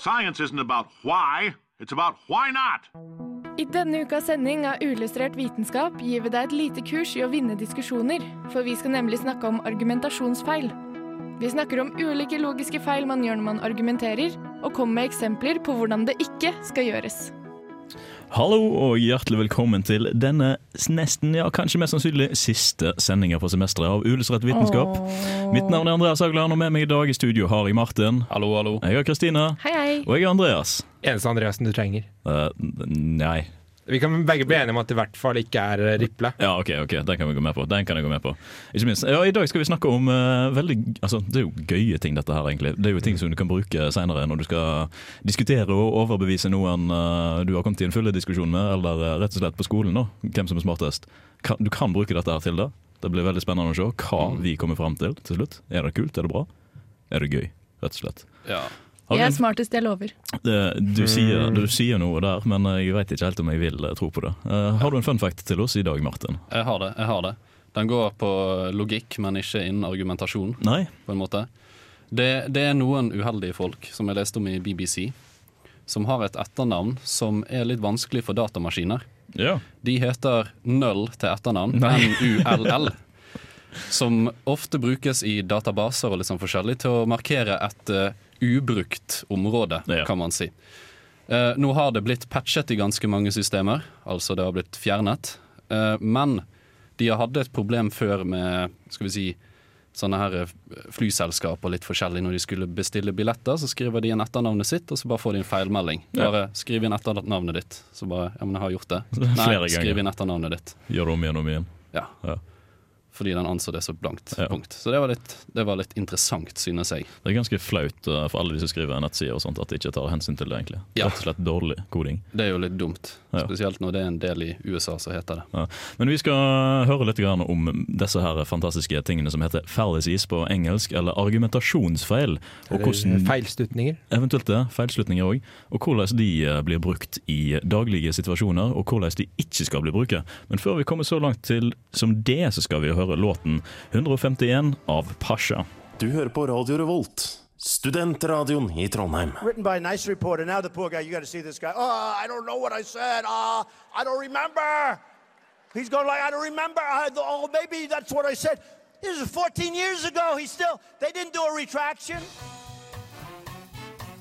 Science isn't about why, it's about why not. I denne ukas sending av Uillustrert vitenskap gir vi deg et lite kurs i å vinne diskusjoner, for vi skal nemlig snakke om argumentasjonsfeil. Vi snakker om ulike logiske feil man gjør når man argumenterer, og kommer med eksempler på hvordan det ikke skal gjøres. Hallo og hjertelig velkommen til denne nesten, ja kanskje mest sannsynlig siste sendinga på semesteret av Uillustrert vitenskap. Mitt navn er Andreas Hagland, og med meg i dag i studio har jeg Martin. Hallo, hallo. Jeg har Kristine. Hei, hei. Og jeg er Andreas. Eneste Andreasen du trenger. Uh, nei. Vi kan begge bli enige om at det i hvert fall ikke er eh, Riple. Ja, ok, ok, den kan vi gå med på. Den kan jeg gå med på. Ikke minst, ja, I dag skal vi snakke om uh, veldig altså, Det er jo gøye ting, dette her, egentlig. Det er jo ting som du kan bruke seinere når du skal diskutere og overbevise noen uh, du har kommet i en fulle diskusjon med, eller uh, rett og slett på skolen, nå, Hvem som er smartest. Kan, du kan bruke dette her til det. Det blir veldig spennende å se hva vi kommer fram til til slutt. Er det kult? Er det bra? Er det gøy? Rett og slett. Ja. Jeg er smartest, jeg lover. det, du, sier, du sier noe der, men jeg vet ikke helt om jeg vil eh, tro på det. Eh, har du en fun fact til oss i dag, Martin? Jeg har det. jeg har det Den går på logikk, men ikke innen argumentasjon. Nei? på en måte det, det er noen uheldige folk, som jeg leste om i BBC, som har et etternavn som er litt vanskelig for datamaskiner. Ja. De heter Null til etternavn. NULL. Som ofte brukes i databaser og litt sånn forskjellig til å markere et eh, ubrukt område, Ja. kan man si. Eh, nå har det blitt patchet i ganske mange systemer, altså det har blitt fjernet. Eh, men de hadde et problem før med skal vi si, sånne her eh, flyselskap og litt forskjellig. Når de skulle bestille billetter, så skriver de inn etternavnet sitt, og så bare får de en feilmelding. Bare skriv inn etternavnet ditt. Så bare Ja, men jeg har gjort det. Nei, skriv inn etternavnet ditt. Gjør det om igjen og om igjen. Ja. Ja. Fordi den anså det så blankt Ja. punkt. Så det var, litt, det var litt interessant, synes jeg. Det er ganske flaut eh, for alle de som skriver nettsider og sånt, at de ikke tar hensyn til det, egentlig. Ja. Rett og slett dårlig koding. Det er jo litt dumt. Ja. Spesielt når det er en del i USA som heter det. Ja. Men vi skal høre litt om disse her fantastiske tingene som heter fallacies på engelsk, eller argumentasjonsfeil. Og hvordan, Feilslutninger. eventuelt det, feilslutninger òg. Og hvordan de eh, blir brukt i daglige situasjoner, og hvordan de ikke skal bli brukt. Men før vi kommer så langt til som det, så skal vi høre låten 151 av Pasha. Du hører på Radio Revolt, studentradioen i Trondheim. written by a nice reporter. Now the poor guy, you got to see this guy. Oh, I don't know what I said. I don't remember. He's going like, I don't remember. I, oh, maybe that's what I said. This is 14 years ago. He still, they didn't do a retraction.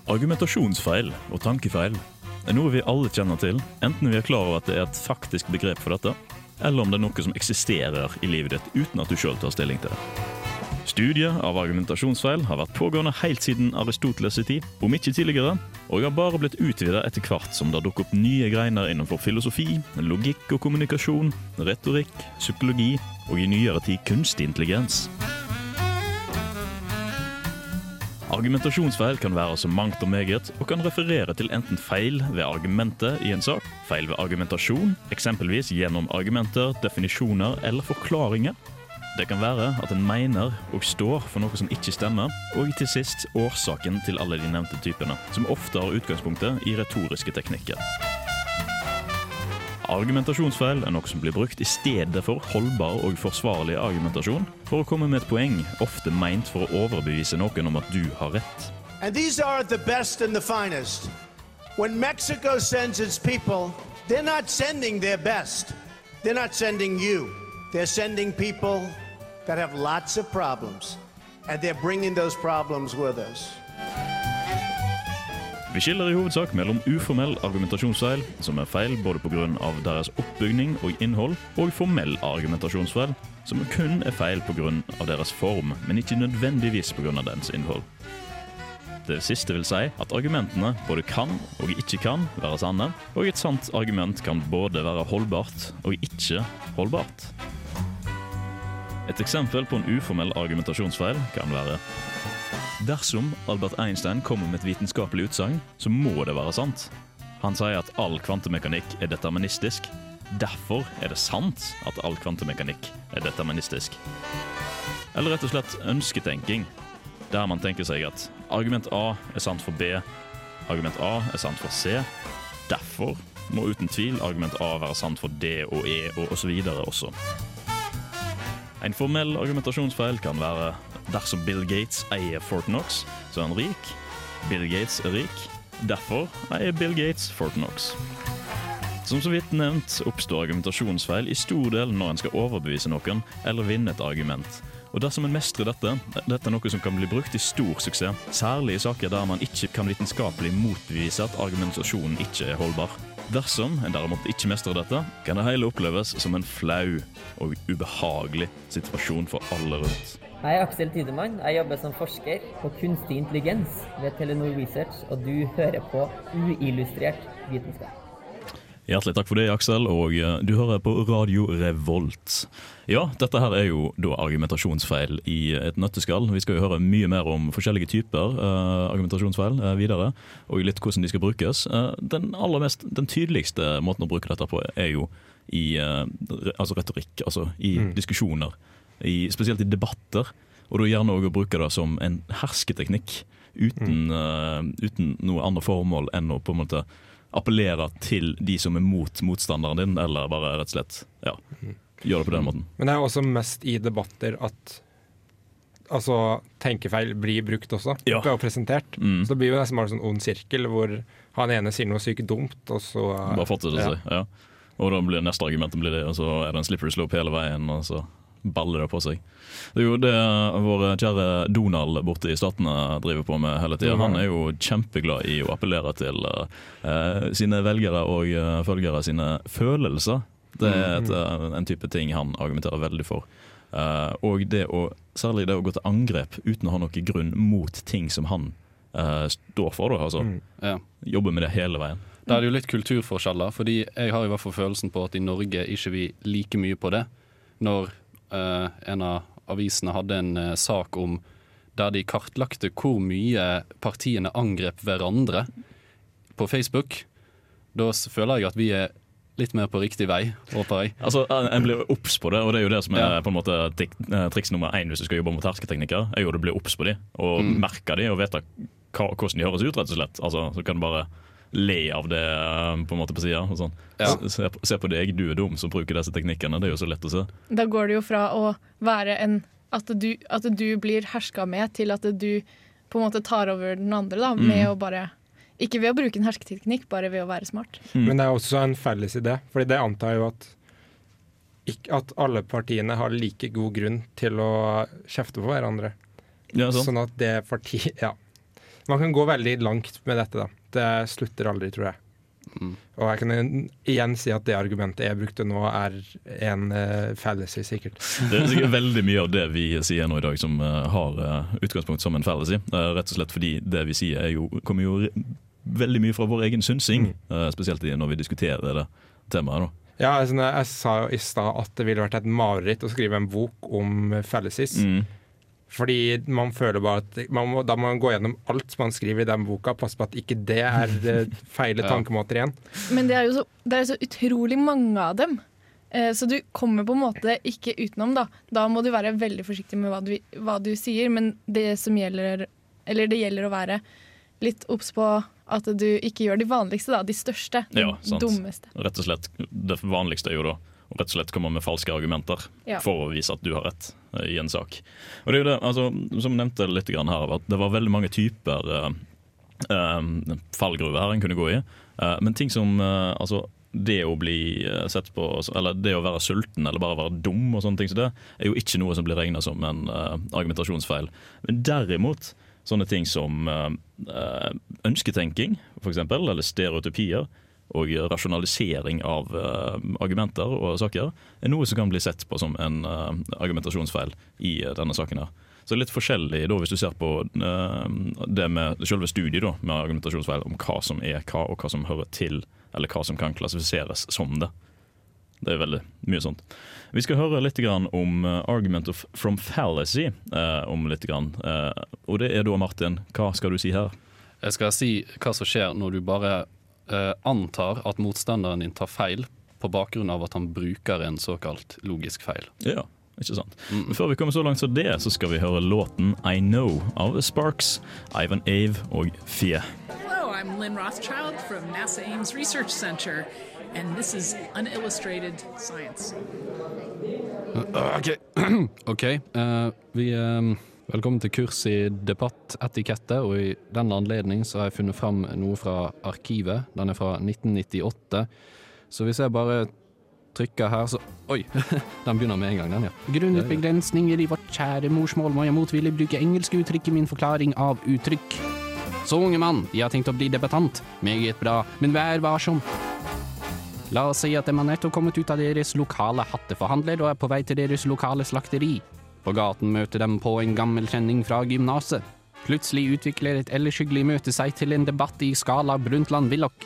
Argumentasjonsfeil og tankefeil er noe vi alle kjenner til, enten vi er klar over at det er et faktisk begrep for dette, eller om det er noe som eksisterer i livet ditt uten at du sjøl tar stilling til det. Studiet av argumentasjonsfeil har vært pågående helt siden Aristoteles' tid, om ikke tidligere, og har bare blitt utvidet etter hvert som det har dukket opp nye greiner innenfor filosofi, logikk og kommunikasjon, retorikk, psykologi og i nyere tid kunstig intelligens. Argumentasjonsfeil kan være så mangt og meget, og kan referere til enten feil ved argumentet i en sak, feil ved argumentasjon, eksempelvis gjennom argumenter, definisjoner eller forklaringer. Det kan være at en mener og står for noe som ikke stemmer, og til sist årsaken til alle de nevnte typene, som ofte har utgangspunktet i retoriske teknikker. Argumentasjonsfeil er noe som blir brukt i stedet for holdbar og forsvarlig argumentasjon, for å komme med et poeng, ofte meint for å overbevise noen om at du har rett. And these are the best and the finest. When Mexico sends its people, they're not sending their best. They're not sending you. They're sending people that have lots of problems. And they're bringing those problems with us. Vi skiller i hovedsak mellom uformell argumentasjonsfeil, som er feil både pga. deres oppbygning og innhold, og formell argumentasjonsfeil, som kun er feil pga. deres form, men ikke nødvendigvis pga. dens innhold. Det siste vil si at argumentene både kan og ikke kan være sanne, og et sant argument kan både være holdbart og ikke holdbart. Et eksempel på en uformell argumentasjonsfeil kan være Dersom Albert Einstein kommer med et vitenskapelig utsagn, så må det være sant. Han sier at all kvantemekanikk er deterministisk. Derfor er det sant at all kvantemekanikk er deterministisk. Eller rett og slett ønsketenking, der man tenker seg at argument A er sant for B, argument A er sant for C. Derfor må uten tvil argument A være sant for D og E og osv. også. En formell argumentasjonsfeil kan være dersom Bill Gates eier Fort Knox, så er han rik. Bill Gates er rik. Derfor eier Bill Gates Fort Knox. Som så vidt nevnt oppstår argumentasjonsfeil i stor del når en skal overbevise noen eller vinne et argument. Og dersom en mestrer dette, dette er noe som kan bli brukt i stor suksess, særlig i saker der man ikke kan vitenskapelig motbevise at argumentasjonen ikke er holdbar. Dersom en derimot ikke mestrer dette, kan det hele oppleves som en flau og ubehagelig situasjon for alle rundt. Jeg er Aksel Tidemann. Jeg jobber som forsker på kunstig intelligens ved Telenor Research, og du hører på uillustrert vitenskap. Hjertelig takk for det, Aksel, og eh, du hører på Radio Revolt. Ja, dette her er jo da argumentasjonsfeil i et nøtteskall. Vi skal jo høre mye mer om forskjellige typer uh, argumentasjonsfeil uh, videre, og litt hvordan de skal brukes. Uh, den aller mest, den tydeligste måten å bruke dette på er jo i re, altså retorikk, altså i mm. diskusjoner. I, spesielt i debatter. Og da gjerne òg å bruke det som en hersketeknikk, uten, mm. uten noe annet formål enn å på en måte appellere til de som er mot motstanderen din, eller bare rett og slett ja, gjøre det på den måten. Men det er også mest i debatter at altså, tenkefeil blir brukt også, ja. og presentert. Mm. Så det blir jo nesten bare en sånn ond sirkel hvor han ene sier noe sykt dumt, og så Bare fortsetter det ja. seg, ja. Og da blir neste argument blir det, og så er det en slippery slope hele veien. og så baller det på seg. Det er jo det vår kjære Donald borte i Statene driver på med hele tida. Han er jo kjempeglad i å appellere til uh, sine velgere og uh, følgere sine følelser. Det er et, uh, en type ting han argumenterer veldig for. og det å, særlig det å gå til angrep uten å ha noen grunn mot ting som han står for. Da, altså. Mm. Ja. Jobber med det hele veien. Da er det jo litt kulturforskjeller, fordi jeg har i hvert fall følelsen på at i Norge ikke vi like mye på det. Når Eh, en av avisene hadde en eh, sak om der de kartlagte hvor mye partiene angrep hverandre på Facebook. Da føler jeg at vi er litt mer på riktig vei, håper jeg. Altså, En blir obs på det, og det er jo det som er ja. på en måte eh, triks nummer én hvis du skal jobbe mot hersketeknikker. er jo å bli obs på de, og mm. merke de, og vite hvordan de høres ut, rett og slett. Altså, så kan du bare le av det eh, på en måte på sida. Sånn. Ja. Se, se, på deg, du er dum som bruker disse teknikkene. Det er jo så lett å se. Da går det jo fra å være en At du, at du blir herska med, til at du på en måte tar over den andre da, med mm. å bare Ikke ved å bruke en hersketeknikk, bare ved å være smart. Mm. Men det er også en felles idé, Fordi det antar jo at at alle partiene har like god grunn til å kjefte på hverandre. Ja, sånn. sånn at det partiet Ja. Man kan gå veldig langt med dette, da. Det slutter aldri, tror jeg. Mm. Og jeg kan igjen si at det argumentet jeg brukte nå, er en uh, fallacy, sikkert. Det er sikkert veldig mye av det vi sier nå i dag som uh, har uh, utgangspunkt som en fallacy. Uh, rett og slett fordi det vi sier jo, kommer jo veldig mye fra vår egen synsing. Mm. spesielt når vi diskuterer det temaet. da. Ja, altså, Jeg sa jo i stad at det ville vært et mareritt å skrive en bok om fallacies. Mm. Fordi man føler bare at man må, Da må man gå gjennom alt som man skriver i den boka, passe på at ikke det er eh, feile tankemåter igjen. Men det er jo så, det er så utrolig mange av dem. Eh, så du kommer på en måte ikke utenom. Da Da må du være veldig forsiktig med hva du, hva du sier, men det som gjelder Eller det gjelder å være litt obs på at du ikke gjør de vanligste, da. De største. De ja, dummeste. Rett og slett. Det vanligste er jo da å rett og slett komme med falske argumenter ja. for å vise at du har rett i en sak. Og det er jo det, altså, Som nevnte litt her, at det var veldig mange typer uh, uh, fallgruver her en kunne gå i. men ting som altså, det å bli sett på Eller det å være sulten eller bare være dum, og sånne ting som det er jo ikke noe som blir regna som en argumentasjonsfeil. Men derimot sånne ting som ønsketenking, f.eks., eller stereotypier og rasjonalisering av uh, argumenter og saker er noe som kan bli sett på som en uh, argumentasjonsfeil i uh, denne saken. her. Så litt forskjellig da, hvis du ser på det med selve studiet da, med argumentasjonsfeil, om hva som er hva, og hva som hører til, eller hva som kan klassifiseres som det. Det er veldig mye sånt. Vi skal høre litt om argument of from fallacy. om litt, og det er da, Martin, hva skal du si her? Jeg skal si hva som skjer når du bare eh, antar at motstanderen din tar feil på bakgrunn av at han bruker en såkalt logisk feil. Ja, ikke sant. Mm. Men før vi kommer så langt som det, så skal vi høre låten I Know av Sparks, Ivan Ave og Fie. Hello, I'm Lynn Rothschild from NASA Ames Research Center, and this is unillustrated science. Uh, OK. okay. Uh, vi um, Velkommen til kurs i debattetikette, og i den anledning så har jeg funnet fram noe fra arkivet. Den er fra 1998. Så hvis jeg bare trykker her, så Oi! Den begynner med en gang, den, ja. Grunnet begrensninger i vårt kjære morsmål må jeg motvillig bruke engelske uttrykk i min forklaring av uttrykk. Så, unge mann, jeg har tenkt å bli debattant. Meget bra, men vær varsom. La oss si at har nettopp kommet ut av deres lokale hatteforhandler og er på vei til deres lokale slakteri. På gaten møter dem på en gammel kjenning fra gymnaset. Plutselig utvikler et ellers hyggelig møte seg til en debatt i skala Brundtland-Willoch.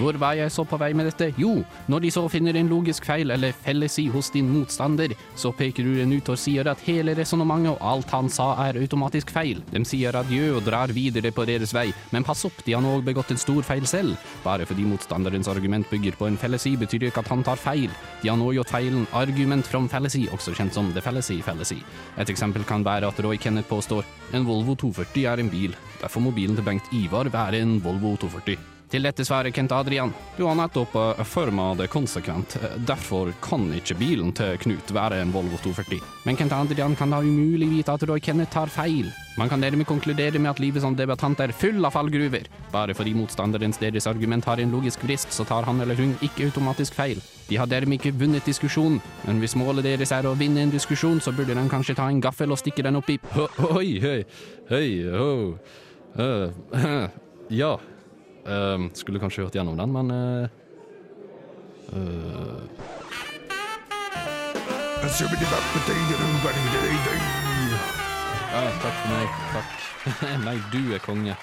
Hvor var jeg så på vei med dette? Jo, når de så finner en logisk feil eller fellesi hos din motstander, så peker du den ut og sier at hele resonnementet og alt han sa er automatisk feil. De sier adjø og drar videre på deres vei, men pass opp, de har nå begått en stor feil selv. Bare fordi motstanderens argument bygger på en fellesi, betyr det ikke at han tar feil. De har nå gjort feilen argument from fallacy, også kjent som the fallacy fallacy. Et eksempel kan være at Roy Kenneth påstår en Volvo 240 er en bil, derfor må bilen til Bengt Ivar være en Volvo 240. Til dette svarer Kent Adrian. Du har nettopp uh, forma det konsekvent, derfor kan ikke bilen til Knut være en Volvo 240. Men Kent Adrian kan da umulig vite at Roy Kenneth tar feil. Man kan dermed konkludere med at livet som debattant er full av fallgruver. Bare fordi motstanderens deres argument har en logisk brist, så tar han eller hun ikke automatisk feil. De har dermed ikke vunnet diskusjonen, men hvis målet deres er å vinne en diskusjon, så burde de kanskje ta en gaffel og stikke den opp i Oi, hei, hei, ho. Uh, ja. Uh, skulle kanskje hørt gjennom den, men uh, uh. Ja, takk for meg. Takk. Nei, du er konge.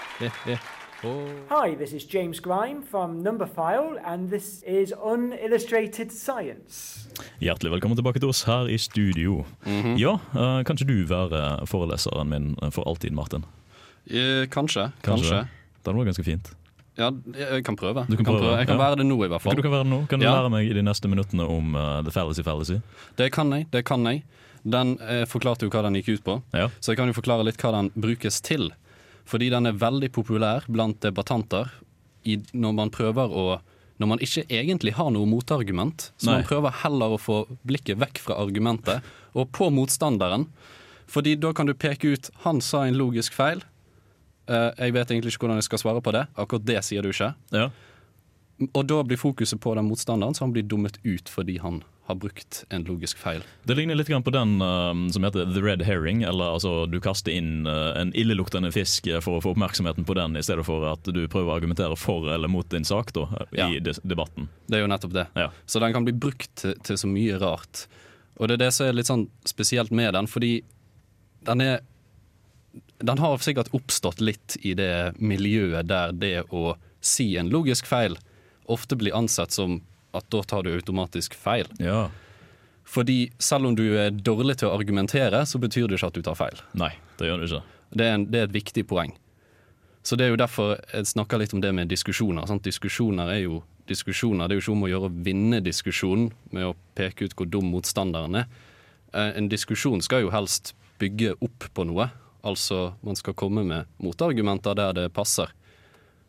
oh. Hi, this is James Grime from Numberphile, and this is Unillustrated Science. Hjertelig velkommen tilbake til oss her i studio. Mm -hmm. Ja, uh, Kan ikke du være foreleseren min for alltid, Martin? kanskje. Kanskje. kanskje. Det var ganske fint. Ja, jeg kan prøve. Du kan, kan prøve. Jeg kan ja. være det nå, i hvert fall. Du kan være det nå. Kan du ja. lære meg i de neste minuttene om uh, the fallacy fallacy? Det kan jeg. det kan jeg. Den eh, forklarte jo hva den gikk ut på, ja. så jeg kan jo forklare litt hva den brukes til. Fordi den er veldig populær blant debattanter i, når man prøver å når man ikke egentlig har noe motargument, så Nei. man prøver heller å få blikket vekk fra argumentet og på motstanderen. Fordi da kan du peke ut 'han sa en logisk feil', jeg vet egentlig ikke hvordan jeg skal svare på det. Akkurat det sier du ikke. Ja. Og da blir fokuset på den motstanderen, så han blir dummet ut fordi han har brukt en logisk feil. Det ligner litt på den uh, som heter the red herring. Eller altså du kaster inn uh, en illeluktende fisk for å få oppmerksomheten på den, i stedet for at du prøver å argumentere for eller mot din sak da, ja. i debatten. Det er jo nettopp det. Ja. Så den kan bli brukt til, til så mye rart. Og det er det som er litt sånn spesielt med den, fordi den er den har sikkert oppstått litt i det miljøet der det å si en logisk feil ofte blir ansett som at da tar du automatisk feil. Ja. Fordi selv om du er dårlig til å argumentere, så betyr det ikke at du tar feil. Nei, det gjør det ikke. Det er, en, det er et viktig poeng. Så det er jo derfor jeg snakker litt om det med diskusjoner. Sant? Diskusjoner er jo diskusjoner. Det er jo ikke om å gjøre å vinne diskusjonen med å peke ut hvor dum motstanderen er. Eh, en diskusjon skal jo helst bygge opp på noe, Altså man skal komme med motargumenter der det passer.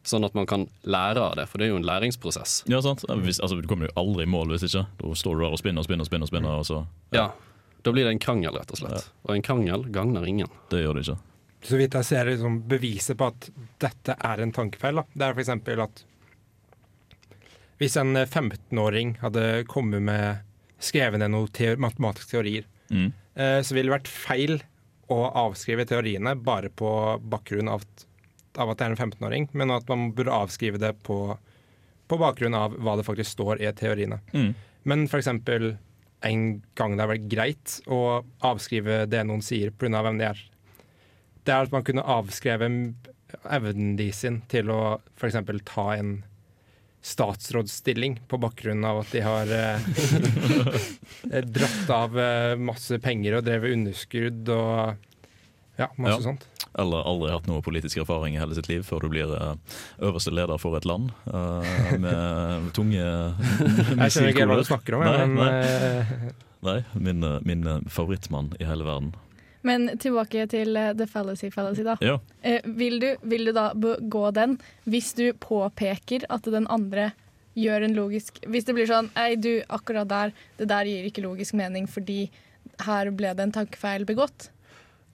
Sånn at man kan lære av det, for det er jo en læringsprosess. Ja, sant. Hvis, altså, Du kommer jo aldri i mål hvis ikke. Da står du der og spinner og spinner. og spinner, og spinner og så, ja. ja. Da blir det en krangel, rett og slett. Ja. Og en krangel gagner ingen. Det gjør det ikke. Så vidt jeg ser liksom, beviset på at dette er en tankefeil, da. det er f.eks. at hvis en 15-åring hadde kommet med skrevet ned noen teori, matematiske teorier, mm. eh, så ville det vært feil å avskrive teoriene bare på bakgrunn av, av at det er en 15-åring, men at man burde avskrive det på, på, bakgrunn av hva det faktisk står i teoriene. Mm. Men f.eks. en gang det har vært greit å avskrive det noen sier pga. hvem de er. Det er at man kunne avskrevet evnen de sin til å f.eks. ta en statsrådsstilling på bakgrunn av at de har eh, dratt av eh, masse penger og drevet underskudd og ja, masse ja. sånt. Eller aldri hatt noe politisk erfaring i hele sitt liv før du blir uh, øverste leder for et land uh, med tunge Jeg skjønner ikke hva du snakker om, nei, men nei. nei min, min favorittmann i hele verden. Men tilbake til uh, the fallacy fallacy, da. Ja. Uh, vil, du, vil, du, da gå den hvis du påpeker at den andre gjør en logisk Hvis det blir sånn Ei, du, akkurat der, det der gir ikke logisk mening fordi her ble det en tankefeil begått?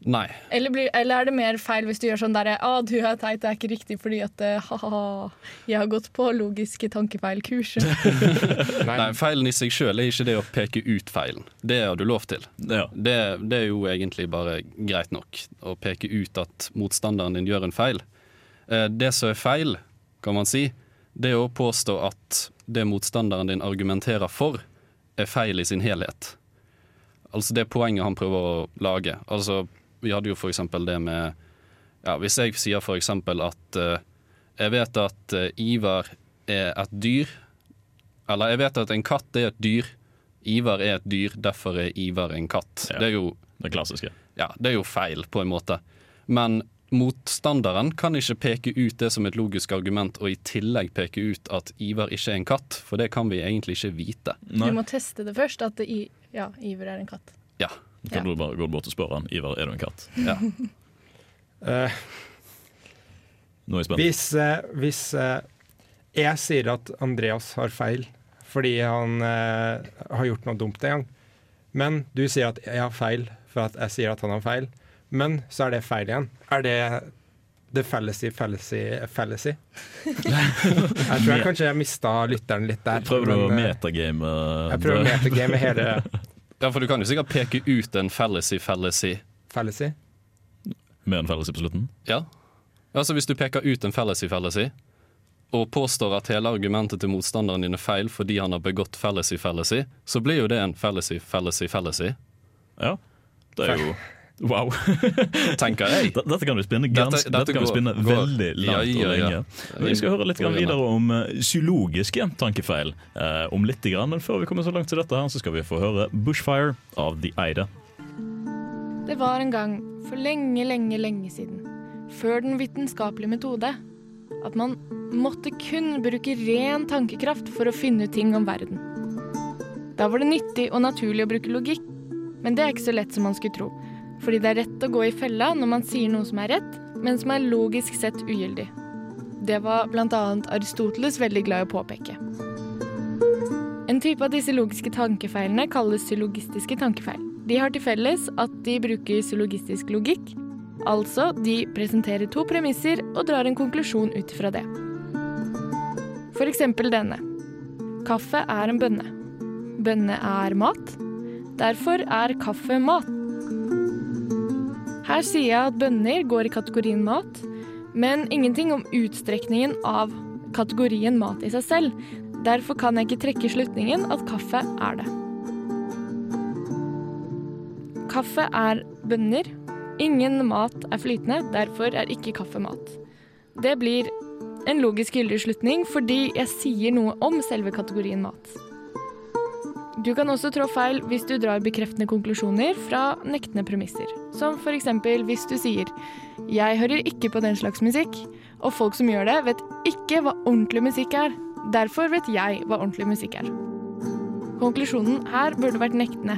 Nei. Eller, blir, eller, er det mer feil hvis du gjør sånn derre Å, du er teit, det er ikke riktig fordi at ha-ha, jeg har gått på logiske tankefeilkurset. Nei, feilen i seg sjøl er ikke det å peke ut feilen. Det har du lov til. Ja. Det, det, er jo egentlig bare greit nok å peke ut at motstanderen din gjør en feil. Eh, det som er feil, kan man si, det er å påstå at det motstanderen din argumenterer for, er feil i sin helhet. Altså det poenget han prøver å lage. Altså vi hadde jo f.eks. det med ja, Hvis jeg sier f.eks. at uh, jeg vet at uh, Ivar er et dyr, eller jeg vet at en katt er et dyr. Ivar er et dyr, derfor er Ivar en katt. Ja, det er jo det klassiske. Ja, det er jo feil, på en måte. Men motstanderen kan ikke peke ut det som et logisk argument, og i tillegg peke ut at Ivar ikke er en katt, for det kan vi egentlig ikke vite. Nei. Du må teste det først, at det, ja, Ivar er en katt. Ja, kan ja. du bare gå bort og spørre han Ivar, er du en katt? Ja. uh, Nå er jeg spent. Hvis, uh, hvis uh, jeg sier at Andreas har feil fordi han har gjort noe dumt en gang, men du sier at jeg har feil for at jeg sier at han har feil, men så er det feil igjen. Er det The fallacy, fallacy, fallacy. jeg tror jeg kanskje jeg mista lytteren litt der. Prøver du å metagame? Jeg prøver å metagame hele Ja, for du kan jo sikkert peke ut en fallacy, fallacy. Fallacy? Med en fallacy på slutten? Ja. Altså Hvis du peker ut en fallacy, fallacy, og påstår at hele argumentet til motstanderen din er feil fordi han har begått fallacy, fallacy, så blir jo det en fallacy, fallacy, fallacy. Ja, det er jo Wow. Tenker jeg. Dette kan vi spinne, gans, dette, dette dette kan du spinne går, veldig langt ja, ja, ja. og lenge. Vi skal høre litt videre om uh, psykologiske tankefeil eh, om litt, men før vi kommer så langt til dette, her, så skal vi få høre 'Bushfire' av The Eide. Det var en gang, for lenge, lenge, lenge siden, før den vitenskapelige metode, at man måtte kun bruke ren tankekraft for å finne ut ting om verden. Da var det nyttig og naturlig å bruke logikk, men det er ikke så lett som man skulle tro fordi det er rett å gå i fella når man sier noe som er rett, men som er logisk sett ugyldig. Det var bl.a. Aristoteles veldig glad i å påpeke. En type av disse logiske tankefeilene kalles psylogistiske tankefeil. De har til felles at de bruker psylogistisk logikk, altså de presenterer to premisser og drar en konklusjon ut fra det. For eksempel denne. Kaffe er en bønne. Bønne er mat. Derfor er kaffe mat. Her sier jeg at bønner går i kategorien mat, men ingenting om utstrekningen av kategorien mat i seg selv. Derfor kan jeg ikke trekke slutningen at kaffe er det. Kaffe er bønner. Ingen mat er flytende, derfor er ikke kaffe mat. Det blir en logisk gyldig slutning fordi jeg sier noe om selve kategorien mat. Du kan også trå feil hvis du drar bekreftende konklusjoner fra nektende premisser. Som f.eks. hvis du sier 'jeg hører ikke på den slags musikk', og folk som gjør det, vet ikke hva ordentlig musikk er. Derfor vet jeg hva ordentlig musikk er. Konklusjonen her burde vært nektende.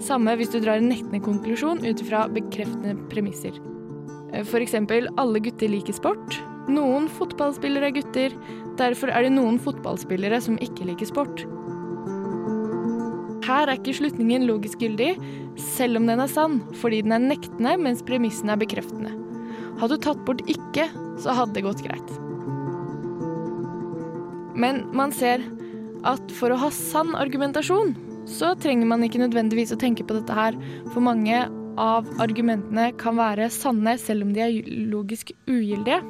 Samme hvis du drar en nektende konklusjon ut fra bekreftende premisser. F.eks.: alle gutter liker sport. Noen fotballspillere er gutter. Derfor er det noen fotballspillere som ikke liker sport. Her er ikke slutningen logisk gyldig, selv om den er sann, fordi den er nektende, mens premissene er bekreftende. Hadde du tatt bort ikke, så hadde det gått greit. Men man ser at for å ha sann argumentasjon, så trenger man ikke nødvendigvis å tenke på dette her, for mange av argumentene kan være sanne selv om de er logisk ugyldige.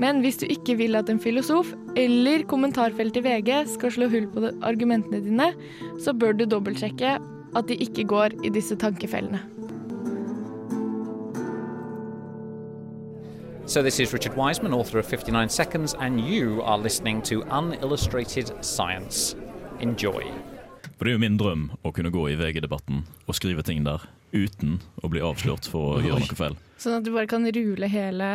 Men hvis du ikke vil at en filosof eller kommentarfeltet i VG skal slå hull på argumentene dine, så bør du dobbeltsjekke at de ikke går i disse tankefellene. So, this is Richard Wiseman, author of 59 Seconds, and you are listening to Unillustrated Science. Enjoy. For Det er jo min drøm å kunne gå i VG-debatten og skrive ting der uten å bli avslørt for å gjøre noe feil. Sånn at du bare kan rule hele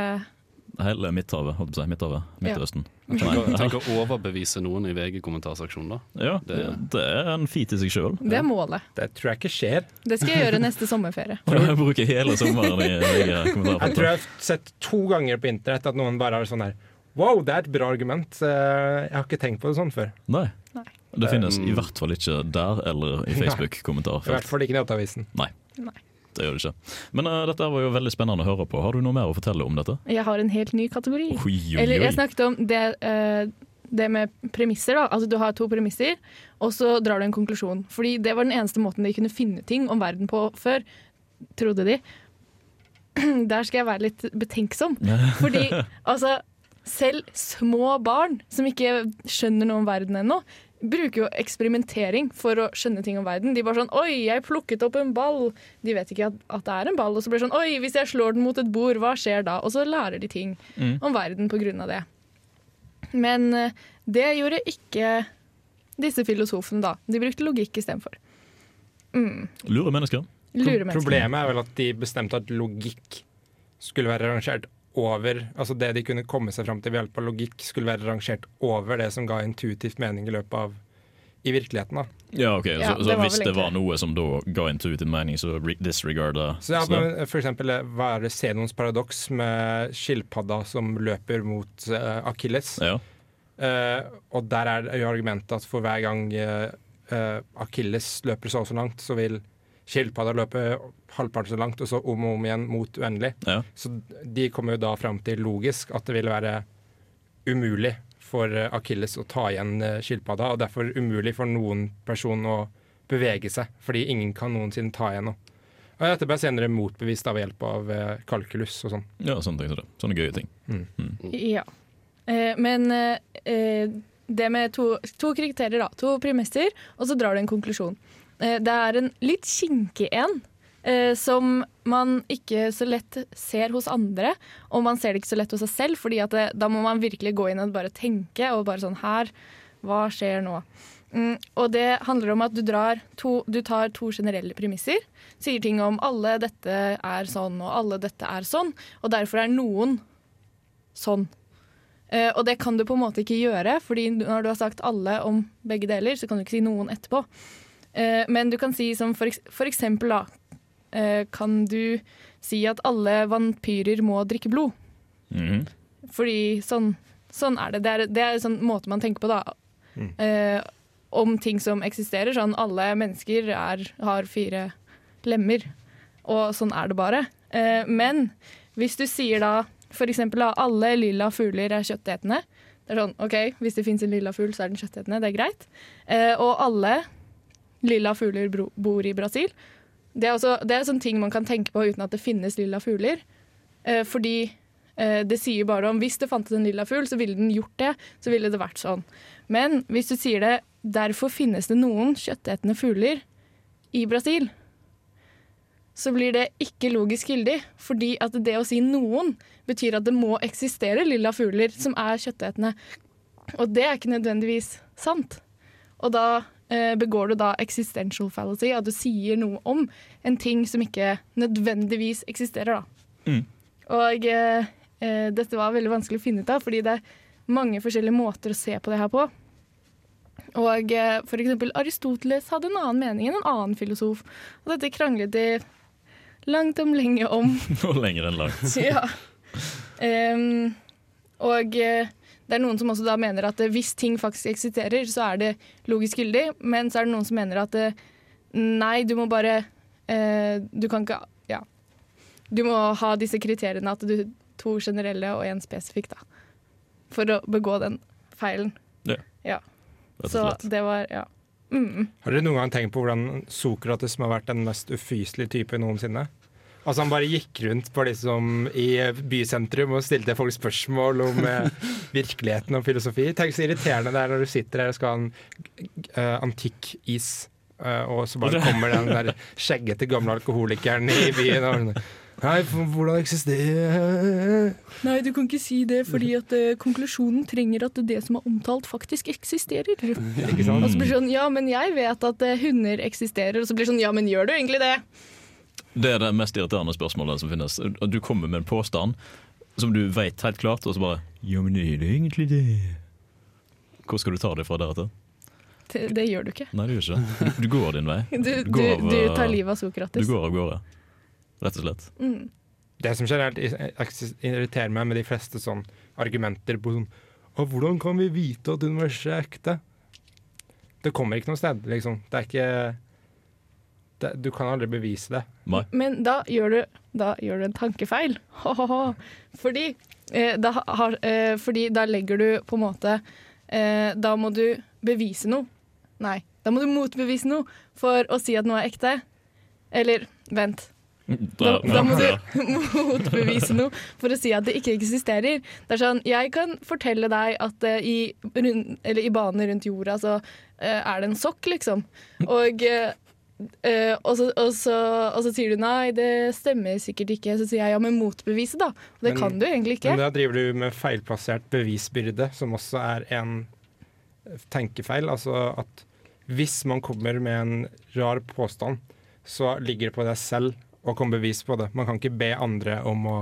hele Midthavet, holdt på å si. Midthavet. Midtøsten. Ja. Tenk å overbevise noen i VG-kommentarseksjonen, da. Ja, det, det, er en feat i seg sjøl. Det er målet. Det tror jeg ikke skjer. Det skal jeg gjøre neste sommerferie. Jeg bruker hele sommeren i VG-kommentarfeltet. Jeg tror jeg har sett to ganger på internett at noen bare har sånn her Wow, det er et bra argument. Jeg har ikke tenkt på det sånn før. Nei. Nei. Det finnes i hvert fall ikke der eller i Facebook-kommentarfelt. I hvert fall ikke i Nettavisen. Nei. Nei. Det gjør det ikke. Men uh, dette var jo veldig spennende å høre på. Har du noe mer å fortelle om dette? Jeg har en helt ny kategori. Oi, oi, Eller jeg snakket om det, uh, det med premisser. da Altså Du har to premisser, og så drar du en konklusjon. Fordi det var den eneste måten de kunne finne ting om verden på før, trodde de. Der skal jeg være litt betenksom. Fordi altså selv små barn som ikke skjønner noe om verden ennå, bruker jo eksperimentering for å skjønne ting om verden. De bare sånn 'Oi, jeg plukket opp en ball.' De vet ikke at, at det er en ball. Og så blir det sånn 'Oi, hvis jeg slår den mot et bord, hva skjer da?' Og så lærer de ting Mm. om verden på grunn av det. Men eh, det gjorde ikke disse filosofene, da. De brukte logikk istedenfor. Mm. Lure mennesker. Lure mennesker. Problemet er vel at de bestemte at logikk skulle være rangert over Altså det de kunne komme seg fram til ved hjelp av logikk, skulle være rangert over det som ga intuitivt mening i løpet av i virkeligheten. da. Ja, ok. Ja, så, det så var hvis det var noe som da ga intuitiv mening, så re- disregarda Så ja, men For eksempel, eh, hva er det Zenons paradoks med skilpadda som løper mot uh, Akilles? Ja. Uh, og der er jo argumentet at for hver gang uh, Akilles løper så og så langt, så vil skilpadda løper halvparten så langt, og så om og om igjen mot uendelig. Ja. Så de kommer jo da fram til logisk at det ville være umulig for eh, Akilles å ta igjen eh, skilpadda, og derfor umulig for noen person å bevege seg, fordi ingen kan noensinne ta igjen noe. Og dette ble senere motbevist av hjelp av eh, kalkulus og sånn. ja, sånne ting. Sånne gøye ting. Ja. Eh, men eh, eh, det med to, to kriterier, da. To premisser, og så drar du en konklusjon. Eh, det er en litt kinkig en. eh, som man ikke så lett ser hos andre, og man ser det ikke så lett hos seg selv. fordi det, da må man virkelig gå inn og bare tenke, og bare sånn her, hva skjer nå? Mm, og det handler om at du, to, du tar to generelle premisser. Sier ting om alle dette er sånn, og alle dette er sånn. Og derfor er noen sånn. Eh, og det kan du på en måte ikke gjøre, fordi når du har sagt alle om begge deler, så kan du ikke si noen etterpå. Eh, men du kan si som for, for eksempel da, eh, kan du si at alle vampyrer må drikke blod. Mm. Fordi sånn, sånn er det. Det er, det er en sånn måte man tenker på da. Eh, om ting som eksisterer. Sånn alle mennesker er, har fire lemmer, og sånn er det bare. Eh, men hvis du sier da for eksempel da, alle lilla fugler er kjøttetende. Det er sånn, ok, Hvis det fins en lilla fugl, så er den kjøttetende. Det er greit. Eh, og alle lilla fugler bor i Brasil. Det er, også, det er sånne ting man kan tenke på uten at det finnes lilla fugler. Eh, fordi eh, det sier bare om hvis det fantes en lilla fugl, så ville den gjort det. Så ville det vært sånn. Men hvis du sier det derfor finnes det noen kjøttetende fugler i Brasil, så blir det ikke logisk gyldig. Fordi at det å si noen betyr at det må eksistere lilla fugler som er kjøttetende. Og det er ikke nødvendigvis sant. Og da begår du da existential fallacy, at du sier noe om en ting som ikke nødvendigvis eksisterer. da. Mm. Og eh, eh, dette var veldig vanskelig å finne ut av, fordi det er mange forskjellige måter å se på det her på. Og eh, eksempel Aristoteles hadde en annen mening enn en annen filosof. Og dette kranglet de langt om lenge om. Og lenger enn langt. ja. Um, og eh, det er noen som også da mener at eh, hvis ting faktisk eksisterer, så er det logisk gyldig. Men så er det noen som mener at eh, nei, du må bare eh, Du kan ikke Ja. Du må ha disse kriteriene at du to generelle og én spesifikk, da. For å begå den feilen. Ja. Ja. Så slett. det var Ja. Mm. Har dere noen gang tenkt på hvordan Sokrates må ha vært den mest ufyselige type noensinne? Altså Han bare gikk rundt på liksom i bysentrum og stilte folk spørsmål om eh, virkeligheten og filosofi. Tenk så irriterende det er når du sitter her og skal ha en uh, antikk is, uh, og så bare kommer den der skjeggete gamle alkoholikeren i byen og Nei, hvordan eksisterer Nei, du kan ikke si det fordi at uh, konklusjonen trenger at det som er omtalt, faktisk eksisterer. Ikke sant? Og så blir det sånn Ja, men jeg vet at uh, hunder eksisterer. Og så blir det sånn Ja, men gjør du egentlig det? Det er det mest irriterende spørsmålet som finnes. Og Du kommer med en påstand som du vet helt klart, og så bare Ja, men er det egentlig det? Hvor skal du ta det fra deretter? Det, det gjør du ikke. Nei, det gjør ikke. Du går din vei. Du, du, går av, du eh, tar livet av Du går av gårde, rett og slett. Mm. Det som generelt irriterer meg med de fleste sånn argumenter på sånn Hvordan kan vi vite at universet er ekte? Det kommer ikke noe sted, liksom. Det er ikke det, Du kan aldri bevise det. Nei. Men da gjør, du, da gjør du en tankefeil. Fordi, eh, da har, eh, fordi da legger du på en måte eh, Da må du bevise noe. Nei, da må du motbevise noe for å si at noe er ekte. Eller vent. Da, da, må du motbevise noe for å si at det ikke eksisterer. Det er sånn, Jeg kan fortelle deg at uh, i, rund, i banen rundt jorda så uh, er det en sokk, liksom. Og, uh, og, så, og, så, og, så, sier du nei, det stemmer sikkert ikke. Så sier jeg ja, men motbevise, da. Og det men, kan du egentlig ikke. Men da driver du med feilplassert bevisbyrde, som også er en tenkefeil. Altså at hvis man kommer med en rar påstand, så ligger det på deg selv å komme bevis på det. Man kan ikke be andre om å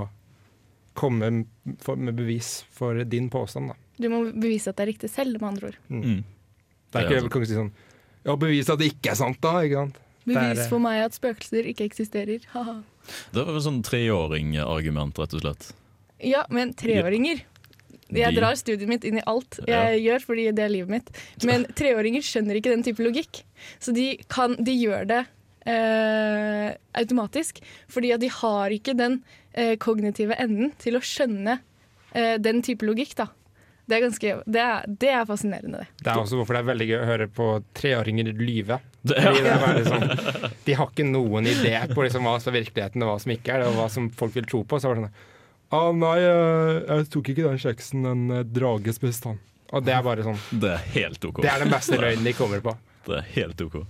komme med bevis for din påstand. Da. Du må bevise at det er riktig selv, med andre ord. Mm. Det er ikke, jeg kan ikke si sånn Ja, bevis at det ikke er sant, da. ikke sant? Bevis for meg at spøkelser ikke eksisterer. det var et sånn treåringargument, rett og slett. Ja, men treåringer jeg drar studiet mitt inn i alt jeg ja. gjør, fordi det er livet mitt. Men treåringer skjønner ikke den type logikk. Så de, kan, de gjør det eh, automatisk. Fordi at de har ikke den eh, kognitive enden til å skjønne eh, den type logikk, da. Det er, ganske, det, er, det er, fascinerende, det. Det er også hvorfor det er veldig gøy å høre på treåringer lyve. Liksom, de har ikke noen idé på liksom hva som er virkeligheten og hva som ikke er det, og hva som folk vil tro på. Så var det sånn ah, Nei, jeg, jeg, tok ikke den kjeksen en eh, drage spiste han. Og det er bare sånn Det er helt OK. Det er den beste løgnen de kommer på. Det er helt OK.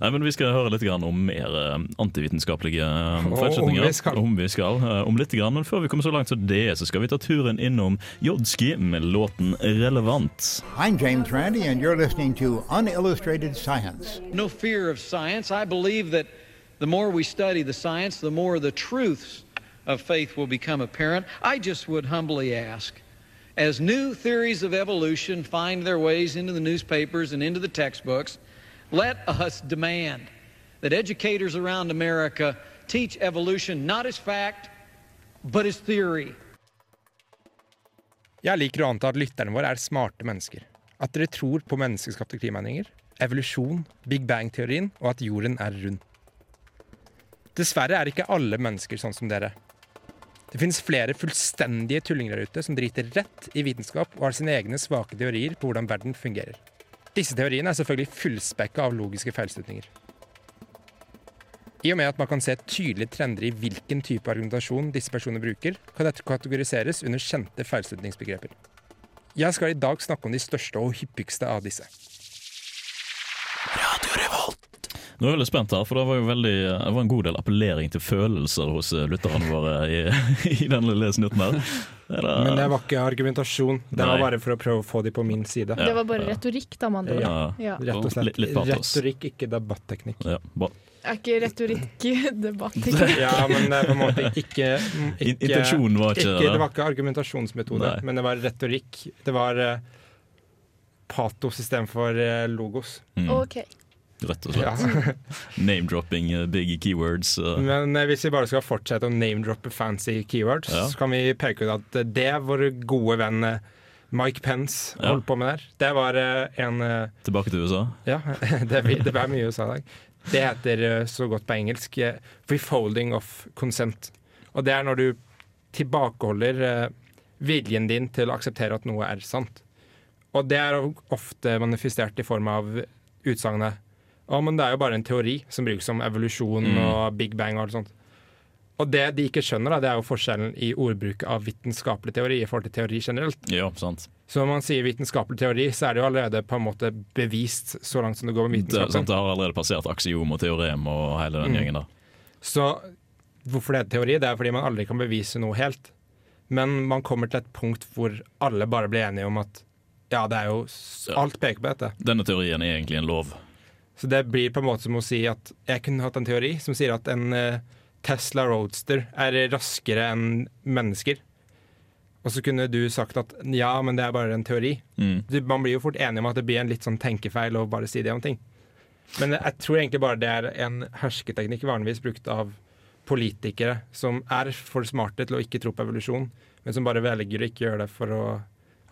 Nei, men Vi skal høre litt om mer eh, antivitenskapelige eh, feilslutninger. Om vi skal. Eh, om litt, men før vi kommer så langt som det, så skal vi ta turen innom Jodski med låten 'Relevant'. I'm James Randi, and you're listening to Unillustrated Science. No fear of science. I believe that the more we study the science, the more the truths of faith will become apparent. I just would humbly ask. As new theories of evolution find their ways into the newspapers and into the textbooks, Let us demand that educators around America teach evolution not as fact, but as theory. Jeg liker å anta at lytterne våre er smarte mennesker. At dere tror på menneskeskapte klimaendringer, evolusjon, Big Bang-teorien og at jorden er rund. Dessverre er ikke alle mennesker sånn som dere. Det finnes flere fullstendige tullinger der ute som driter rett i vitenskap og har sine egne svake teorier på hvordan verden fungerer. Disse teoriene er selvfølgelig fullspekka av logiske feilslutninger. I og med at man kan se tydelige trender i hvilken type argumentasjon disse personene bruker, kan dette kategoriseres under kjente feilslutningsbegreper. Jeg skal i dag snakke om de største og hyppigste av disse. Nå er jeg veldig spent, her, for det var jo veldig, det var en god del appellering til følelser hos eh, lytterne våre i, i den lille snutten her. Eller? Men det var ikke argumentasjon, det var bare for å prøve å få de på min side. Det var bare retorikk, da, med andre ord. Ja. Rett og slett. Litt, litt retorikk, ikke debatteknikk. Ja, er ikke retorikk debatteknikk? ja, men det er på en måte ikke, ikke Intensjonen var ikke, ikke Det var ikke argumentasjonsmetode, Nei. men det var retorikk. Det var uh, patos istedenfor uh, logos. Mm. Okay rett og slett. Ja. Name-dropping uh, big keywords. Uh. Men uh, hvis vi bare skal fortsette å name-droppe fancy keywords, ja. så kan vi peke ut at det vår gode venn Mike Pence holdt på med der, det var en Tilbake til USA? Ja, det, det ble mye USA i dag. Det heter så godt på engelsk 'refolding of consent. Og det er når du tilbakeholder viljen din til å akseptere at noe er sant. Og det er ofte manifestert i form av utsagnet ja, men det er jo bare en teori som brukes som evolusjon mm. og big bang og alt sånt. Og det de ikke skjønner, da, det er jo forskjellen i ordbruket av vitenskapelig teori i forhold til teori generelt. Ja, sant. Så når man sier vitenskapelig teori, så er det jo allerede på en måte bevist så langt som det går med vitenskapen. Det, sant, det har allerede passert aksiom og teorem og hele den mm. gjengen der. Så hvorfor det er teori? Det er fordi man aldri kan bevise noe helt. Men man kommer til et punkt hvor alle bare blir enige om at ja, det er jo Alt peker på dette. Denne teorien er egentlig en lov. Så det blir på en måte som å si at jeg kunne hatt en teori som sier at en uh, Tesla Roadster er raskere enn mennesker. Og så kunne du sagt at ja, men det er bare en teori. Mm. Man blir jo fort enig om at det blir en litt sånn tenkefeil å bare si det om ting. Men jeg tror egentlig bare det er en hersketeknikk vanligvis brukt av politikere som er for smarte til å ikke tro på evolusjon, men som bare velger å ikke gjøre det for å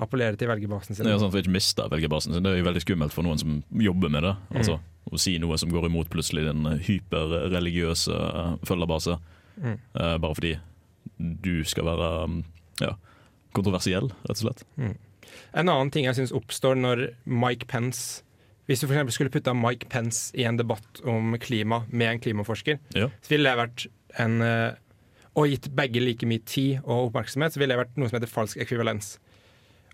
appellere til velgerbasen sin. Det er sånn for ikke miste velgerbasen sin. Det er jo veldig skummelt for noen som jobber med det. Mm. Å si noe som går imot plutselig den hyperreligiøse følgerbase. Mm. Uh, bare fordi du skal være ja, kontroversiell, rett og slett. Mm. En annen ting jeg syns oppstår når Mike Pence Hvis du for skulle putta Mike Pence i en debatt om klima med en klimaforsker, ja. så ville det vært en eh, Og gitt begge like mye tid og oppmerksomhet, så ville det vært noe som heter falsk ekvivalens.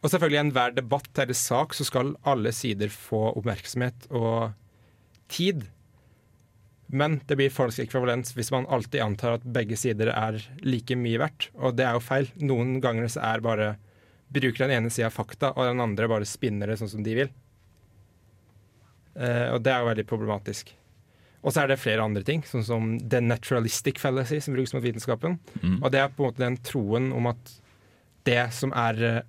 Og selvfølgelig i enhver debatt eller sak så skal alle sider få oppmerksomhet og tid. Men det blir falsk ekvivalens hvis man alltid antar at begge sider er like mye verdt. Og det er jo feil. Noen ganger så er bare bruker den ene sida fakta, og den andre bare spinner det sånn som de vil. Uh, og det er jo veldig problematisk. Og så er det flere andre ting, sånn som the naturalistic fallacy, som brukes mot vitenskapen. Mm. Og det er på en måte den troen om at det som er uh,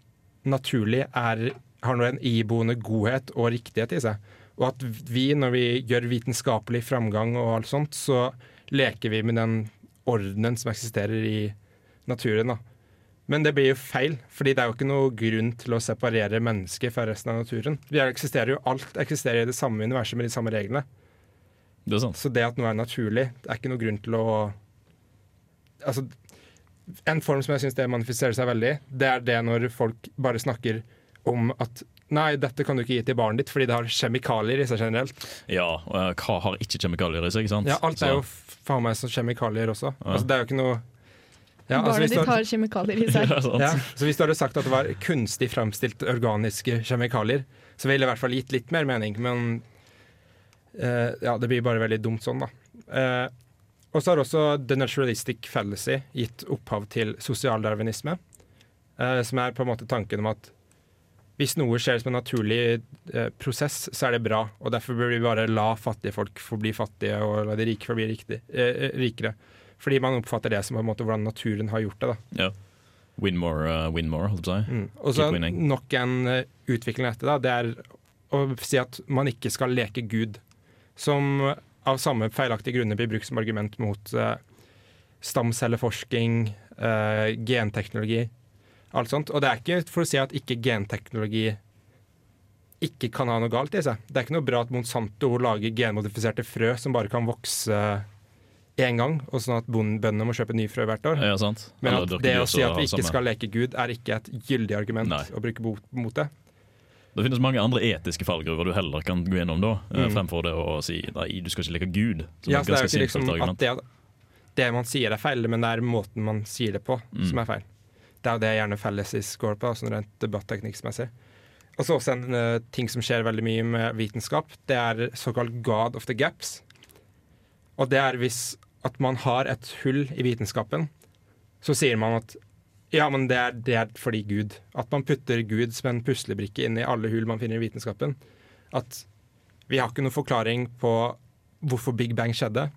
naturlig, er, har noe en iboende godhet og riktighet i seg. Og at vi, når vi gjør vitenskapelig framgang og alt sånt, så leker vi med den ordenen som eksisterer i naturen. da. Men det blir jo feil, fordi det er jo ikke noe grunn til å separere mennesker fra resten av naturen. Vi eksisterer jo, Alt eksisterer i det samme universet med de samme reglene. Det sant. Så det at noe er naturlig, det er ikke noe grunn til å Altså, en form som jeg syns det manifiserer seg veldig, det er det når folk bare snakker om at Nei, dette kan du ikke gi til barnet ditt fordi det har kjemikalier i seg generelt. Ja, og hva har ikke kjemikalier i seg? ikke sant? Ja, Alt er jo faen meg som kjemikalier også. Ja. Altså, det er jo ikke noe ja, altså Barnet ditt har kjemikalier i seg. ja, så hvis du hadde sagt at det var kunstig framstilt organiske kjemikalier, så ville det i hvert fall gitt litt mer mening, men uh, ja, det blir bare veldig dumt sånn, da. Uh, og så har også The Naturalistic Fallacy gitt opphav til sosialdarwinisme, uh, som er på en måte tanken om at hvis noe skjer som en naturlig eh, prosess, så er det bra. Og derfor bør vi bare la fattige folk få bli fattige, og la de rike forbli bli riktig, eh, rikere. Fordi man oppfatter det som måte hvordan naturen har gjort det. da. Ja. Win more, uh, win more, holdt på å si. Mm. Og så nok en utvikling av dette, da, det er å si at man ikke skal leke Gud. Som av samme feilaktige grunner blir brukt som argument mot uh, stamcelleforsking, uh, genteknologi, alt sånt. Og det er ikke for å si at ikke genteknologi ikke kan ha noe galt i seg. Det er ikke noe bra at Monsanto lager genmodifiserte frø som bare kan vokse én gang, og sånn at bøndene må kjøpe nye frø hvert år. Ja, Men at det å si at vi ikke skal leke Gud, er ikke et gyldig argument Nei. å bruke mot det. Det finnes mange andre etiske fallgruver du heller kan gå gjennom da, eh, mm. fremfor det å si nei, du skal ikke leke Gud. Ja, det er jo ikke liksom at det, det, man sier er feil, men det er måten man sier det på mm. som er feil. Det er jo det jeg gjerne Fallacies går på, sånn rent debatteknikksmessig. Og så også en uh, ting som skjer veldig mye med vitenskap, det er såkalt God of the gaps. Og det er hvis at man har et hull i vitenskapen, så sier man at ja, men det er, det er, fordi Gud. At man putter Gud som en puslebrikke inn i alle hull man finner i vitenskapen. At vi har ikke noen forklaring på hvorfor Big Bang skjedde.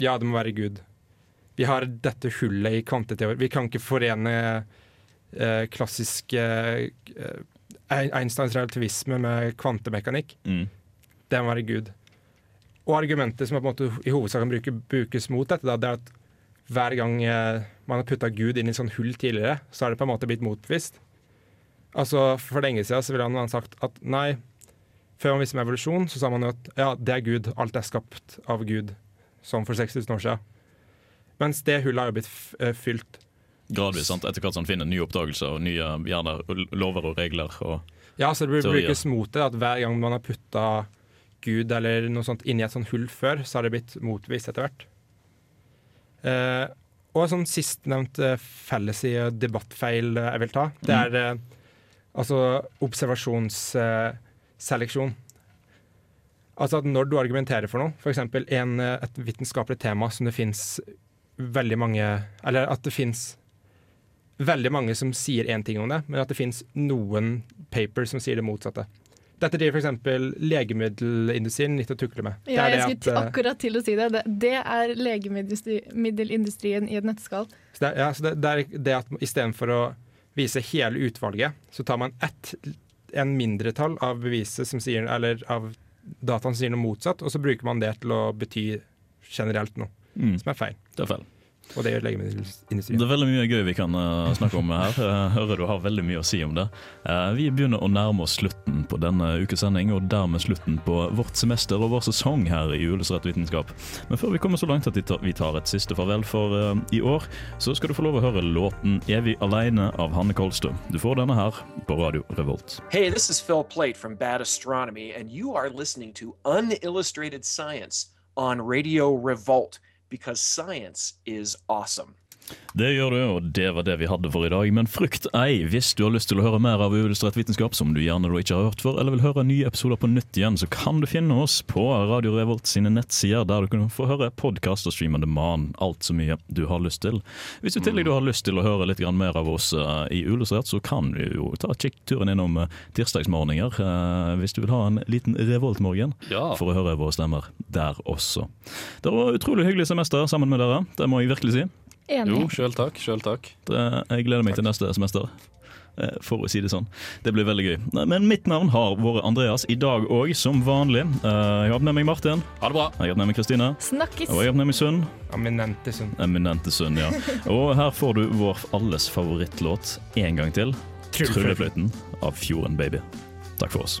Ja, det må være Gud. Vi har dette hullet i kvanteteori. Vi kan ikke forene eh, klassisk eh, Einsteins relativisme med kvantemekanikk. Mm. Det må være Gud. Og argumentet som på en måte i hovedsak kan bruke, brukes mot dette, da, det er at hver gang eh, man har putta Gud inn i sånn hull tidligere, så har det på en måte blitt motbevist. Altså, For lenge siden så ville han sagt at nei, før man visste om evolusjon, så sa man jo at ja, det er Gud, alt er skapt av Gud, som for 6000 år siden. Mens det hullet har jo blitt eh, fylt. Gradvis, sant? etter hvert som man finner nye oppdagelser og nye gjerne, lover og regler. Og ja, så det brukes mot det, at hver gang man har putta Gud eller noe sånt inni et sånt hull før, så har det blitt motvist etter hvert. Eh, og sånn sistnevnt felles i debattfeil eh, jeg vil ta, det er eh, altså observasjonsseleksjon. Altså at når du argumenterer for noe, f.eks. et vitenskapelig tema som det fins veldig mange Eller at det fins veldig mange som sier én ting om det, men at det fins noen papers som sier det motsatte. Dette driver f.eks. legemiddelindustrien litt å tukle med. Ja, jeg skulle at, akkurat til å si det. Det, er legemiddelindustrien i et nøtteskall. Så det, ja, så det, det er det at istedenfor å vise hele utvalget, så tar man ett, en mindretall av beviset som sier, eller av dataen som sier noe motsatt, og så bruker man det til å bety generelt noe, mm. som er feil. Det er feil. Og det gjør legemiddelindustrien. Det er veldig mye gøy vi kan uh, snakke om her. Jeg hører du har veldig mye å si om det. Uh, vi begynner å nærme oss slutten på denne ukes sending, og dermed slutten på vårt semester og vår sesong her i Illustrert vitenskap. Men før vi kommer så langt at vi tar et siste farvel for uh, i år, så skal du få lov å høre låten 'Evig aleine' av Hanne Kolstø. Du får denne her på Radio Revolt. Hey, this is Phil Plate from Bad Astronomy, and you are listening to Unillustrated Science on Radio Revolt. Because science is awesome. Det gjør du, og det var det vi hadde for i dag. Men frykt ei, hvis du har lyst til å høre mer av uillustrert vitenskap, som du gjerne ikke har hørt før, eller vil høre nye episoder på nytt igjen, så kan du finne oss på Radio Revolt sine nettsider, der du kan få høre podkast og streamende man, alt så mye du har lyst til. Hvis du tillegg du har lyst til å høre litt mer av oss uh, i Uillustrert, så kan du jo ta kikkturen innom uh, tirsdagsmorgener, uh, hvis du vil ha en liten revoltmorgen, ja. for å høre våre stemmer der også. Det var utrolig hyggelig semester sammen med dere, det må jeg virkelig si. Enig. Jo, sjøl takk. Selv takk. Det, jeg gleder meg takk. til neste semester. Eh, for å si det sånn. Det blir veldig gøy. Men mitt navn har vært Andreas i dag òg, som vanlig. Eh, jeg har hatt med meg Martin. Ha det bra. Jeg har hatt med meg Kristine. Snakkes. Og jeg har hatt med meg Sunn. Eminente Sunn. Eminente Sunn, ja. Og her får du vår alles favorittlåt en gang til. 'Tryllefløyten' av Fjorden Baby. Takk for oss.